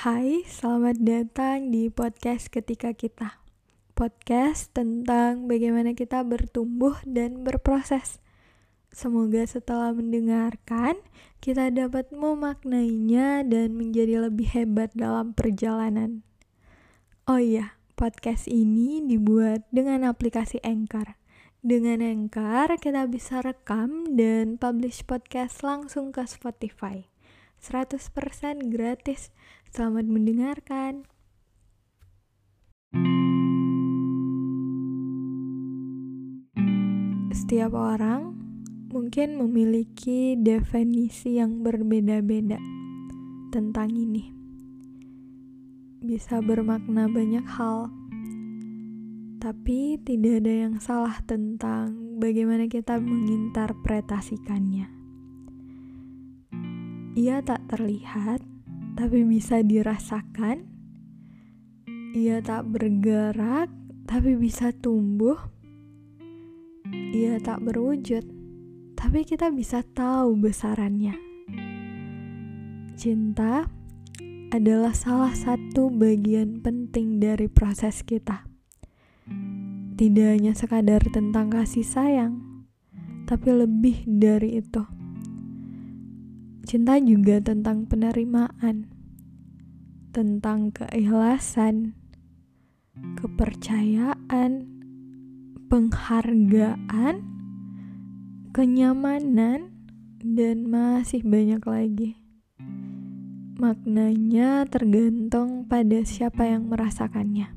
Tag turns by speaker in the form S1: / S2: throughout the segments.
S1: Hai, selamat datang di podcast Ketika Kita. Podcast tentang bagaimana kita bertumbuh dan berproses. Semoga setelah mendengarkan, kita dapat memaknainya dan menjadi lebih hebat dalam perjalanan. Oh iya, podcast ini dibuat dengan aplikasi Anchor. Dengan Anchor, kita bisa rekam dan publish podcast langsung ke Spotify. 100% gratis. Selamat mendengarkan. Setiap orang mungkin memiliki definisi yang berbeda-beda tentang ini. Bisa bermakna banyak hal, tapi tidak ada yang salah tentang bagaimana kita menginterpretasikannya. Ia tak terlihat, tapi bisa dirasakan. Ia tak bergerak, tapi bisa tumbuh. Ia tak berwujud, tapi kita bisa tahu besarannya. Cinta adalah salah satu bagian penting dari proses kita. Tidak hanya sekadar tentang kasih sayang, tapi lebih dari itu Cinta juga tentang penerimaan, tentang keikhlasan, kepercayaan, penghargaan, kenyamanan, dan masih banyak lagi. Maknanya tergantung pada siapa yang merasakannya.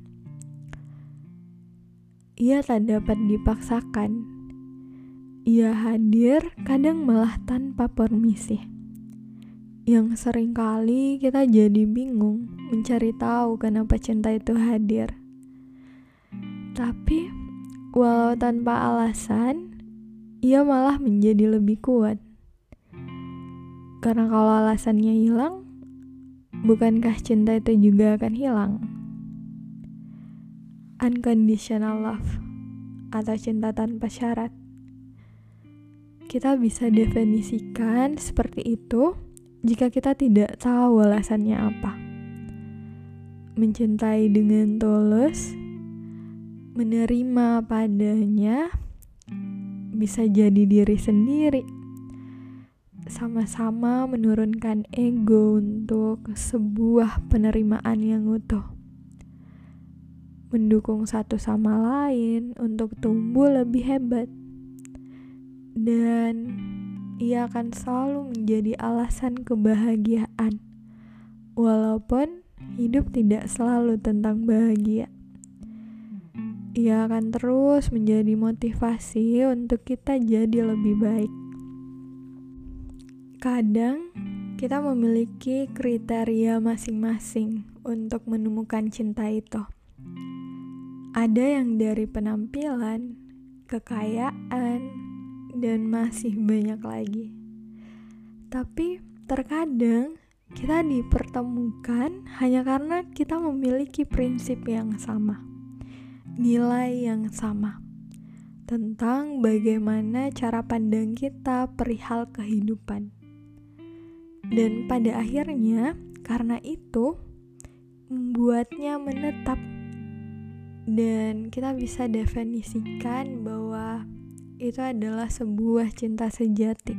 S1: Ia tak dapat dipaksakan. Ia hadir kadang malah tanpa permisi yang sering kali kita jadi bingung mencari tahu kenapa cinta itu hadir. Tapi, walau tanpa alasan, ia malah menjadi lebih kuat. Karena kalau alasannya hilang, bukankah cinta itu juga akan hilang? Unconditional love atau cinta tanpa syarat. Kita bisa definisikan seperti itu jika kita tidak tahu alasannya apa. Mencintai dengan tulus, menerima padanya, bisa jadi diri sendiri. Sama-sama menurunkan ego untuk sebuah penerimaan yang utuh. Mendukung satu sama lain untuk tumbuh lebih hebat. Dan ia akan selalu menjadi alasan kebahagiaan, walaupun hidup tidak selalu tentang bahagia. Ia akan terus menjadi motivasi untuk kita jadi lebih baik. Kadang kita memiliki kriteria masing-masing untuk menemukan cinta itu. Ada yang dari penampilan, kekayaan, dan masih banyak lagi. Tapi terkadang kita dipertemukan hanya karena kita memiliki prinsip yang sama, nilai yang sama tentang bagaimana cara pandang kita perihal kehidupan. Dan pada akhirnya, karena itu membuatnya menetap, dan kita bisa definisikan bahwa itu adalah sebuah cinta sejati.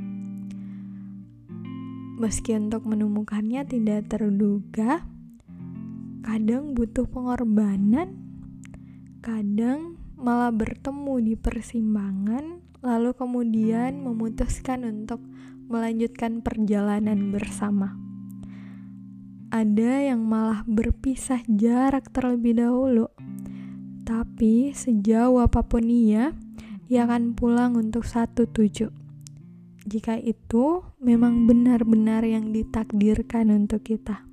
S1: Meski untuk menemukannya tidak terduga, kadang butuh pengorbanan, kadang malah bertemu di persimpangan, lalu kemudian memutuskan untuk melanjutkan perjalanan bersama. Ada yang malah berpisah jarak terlebih dahulu, tapi sejauh apa pun ia, ia akan pulang untuk satu tujuh. Jika itu memang benar-benar yang ditakdirkan untuk kita.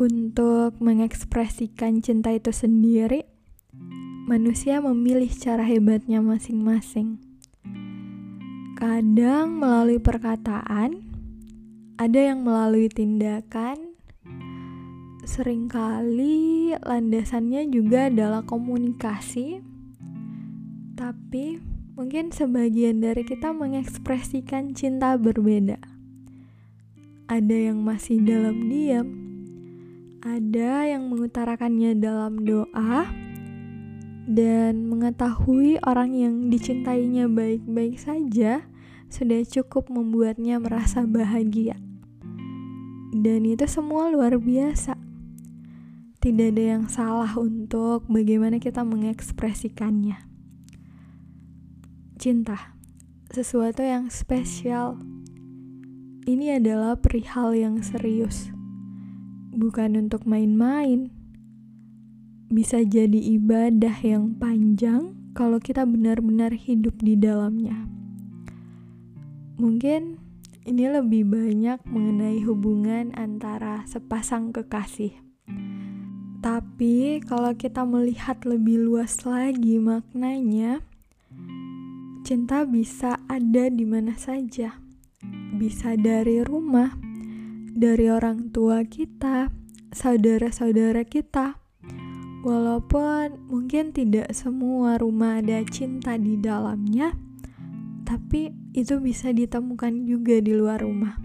S1: Untuk mengekspresikan cinta itu sendiri, manusia memilih cara hebatnya masing-masing. Kadang melalui perkataan, ada yang melalui tindakan, sering kali landasannya juga adalah komunikasi tapi mungkin sebagian dari kita mengekspresikan cinta berbeda. ada yang masih dalam diam, ada yang mengutarakannya dalam doa, dan mengetahui orang yang dicintainya baik-baik saja sudah cukup membuatnya merasa bahagia. Dan itu semua luar biasa. Tidak ada yang salah untuk bagaimana kita mengekspresikannya. Cinta, sesuatu yang spesial. Ini adalah perihal yang serius, bukan untuk main-main. Bisa jadi ibadah yang panjang kalau kita benar-benar hidup di dalamnya. Mungkin ini lebih banyak mengenai hubungan antara sepasang kekasih tapi kalau kita melihat lebih luas lagi maknanya, cinta bisa ada di mana saja. Bisa dari rumah, dari orang tua kita, saudara-saudara kita. Walaupun mungkin tidak semua rumah ada cinta di dalamnya, tapi itu bisa ditemukan juga di luar rumah.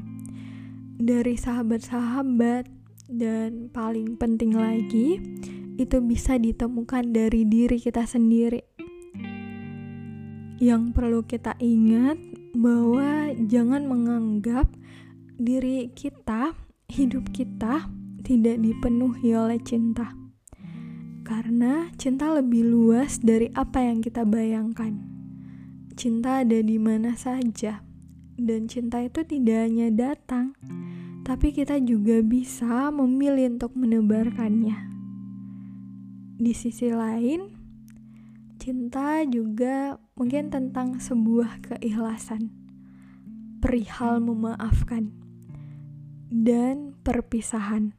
S1: Dari sahabat-sahabat, dan paling penting lagi, itu bisa ditemukan dari diri kita sendiri. Yang perlu kita ingat bahwa jangan menganggap diri kita, hidup kita tidak dipenuhi oleh cinta. Karena cinta lebih luas dari apa yang kita bayangkan. Cinta ada di mana saja, dan cinta itu tidak hanya datang, tapi kita juga bisa memilih untuk menebarkannya. Di sisi lain, cinta juga mungkin tentang sebuah keikhlasan, perihal memaafkan, dan perpisahan.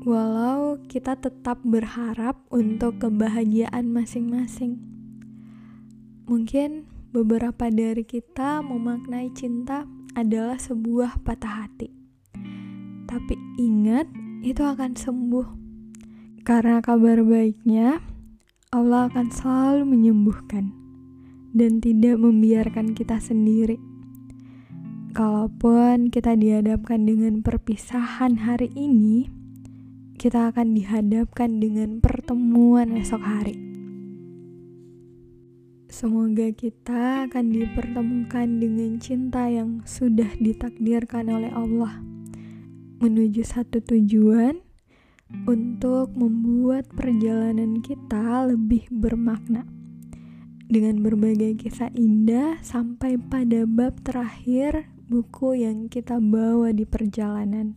S1: Walau kita tetap berharap untuk kebahagiaan masing-masing, mungkin beberapa dari kita memaknai cinta adalah sebuah patah hati. Tapi ingat, itu akan sembuh. Karena kabar baiknya, Allah akan selalu menyembuhkan dan tidak membiarkan kita sendiri. Kalaupun kita dihadapkan dengan perpisahan hari ini, kita akan dihadapkan dengan pertemuan esok hari. Semoga kita akan dipertemukan dengan cinta yang sudah ditakdirkan oleh Allah menuju satu tujuan untuk membuat perjalanan kita lebih bermakna dengan berbagai kisah indah sampai pada bab terakhir buku yang kita bawa di perjalanan.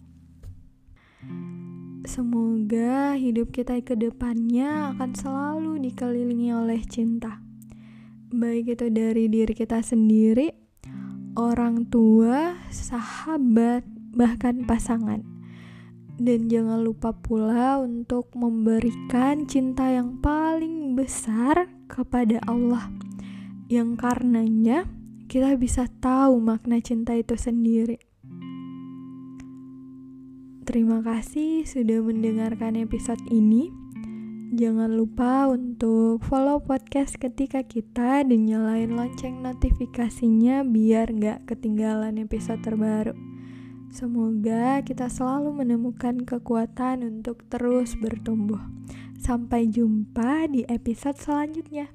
S1: Semoga hidup kita ke depannya akan selalu dikelilingi oleh cinta baik itu dari diri kita sendiri, orang tua, sahabat, bahkan pasangan. Dan jangan lupa pula untuk memberikan cinta yang paling besar kepada Allah, yang karenanya kita bisa tahu makna cinta itu sendiri. Terima kasih sudah mendengarkan episode ini. Jangan lupa untuk follow podcast ketika kita dan nyalain lonceng notifikasinya biar nggak ketinggalan episode terbaru. Semoga kita selalu menemukan kekuatan untuk terus bertumbuh. Sampai jumpa di episode selanjutnya.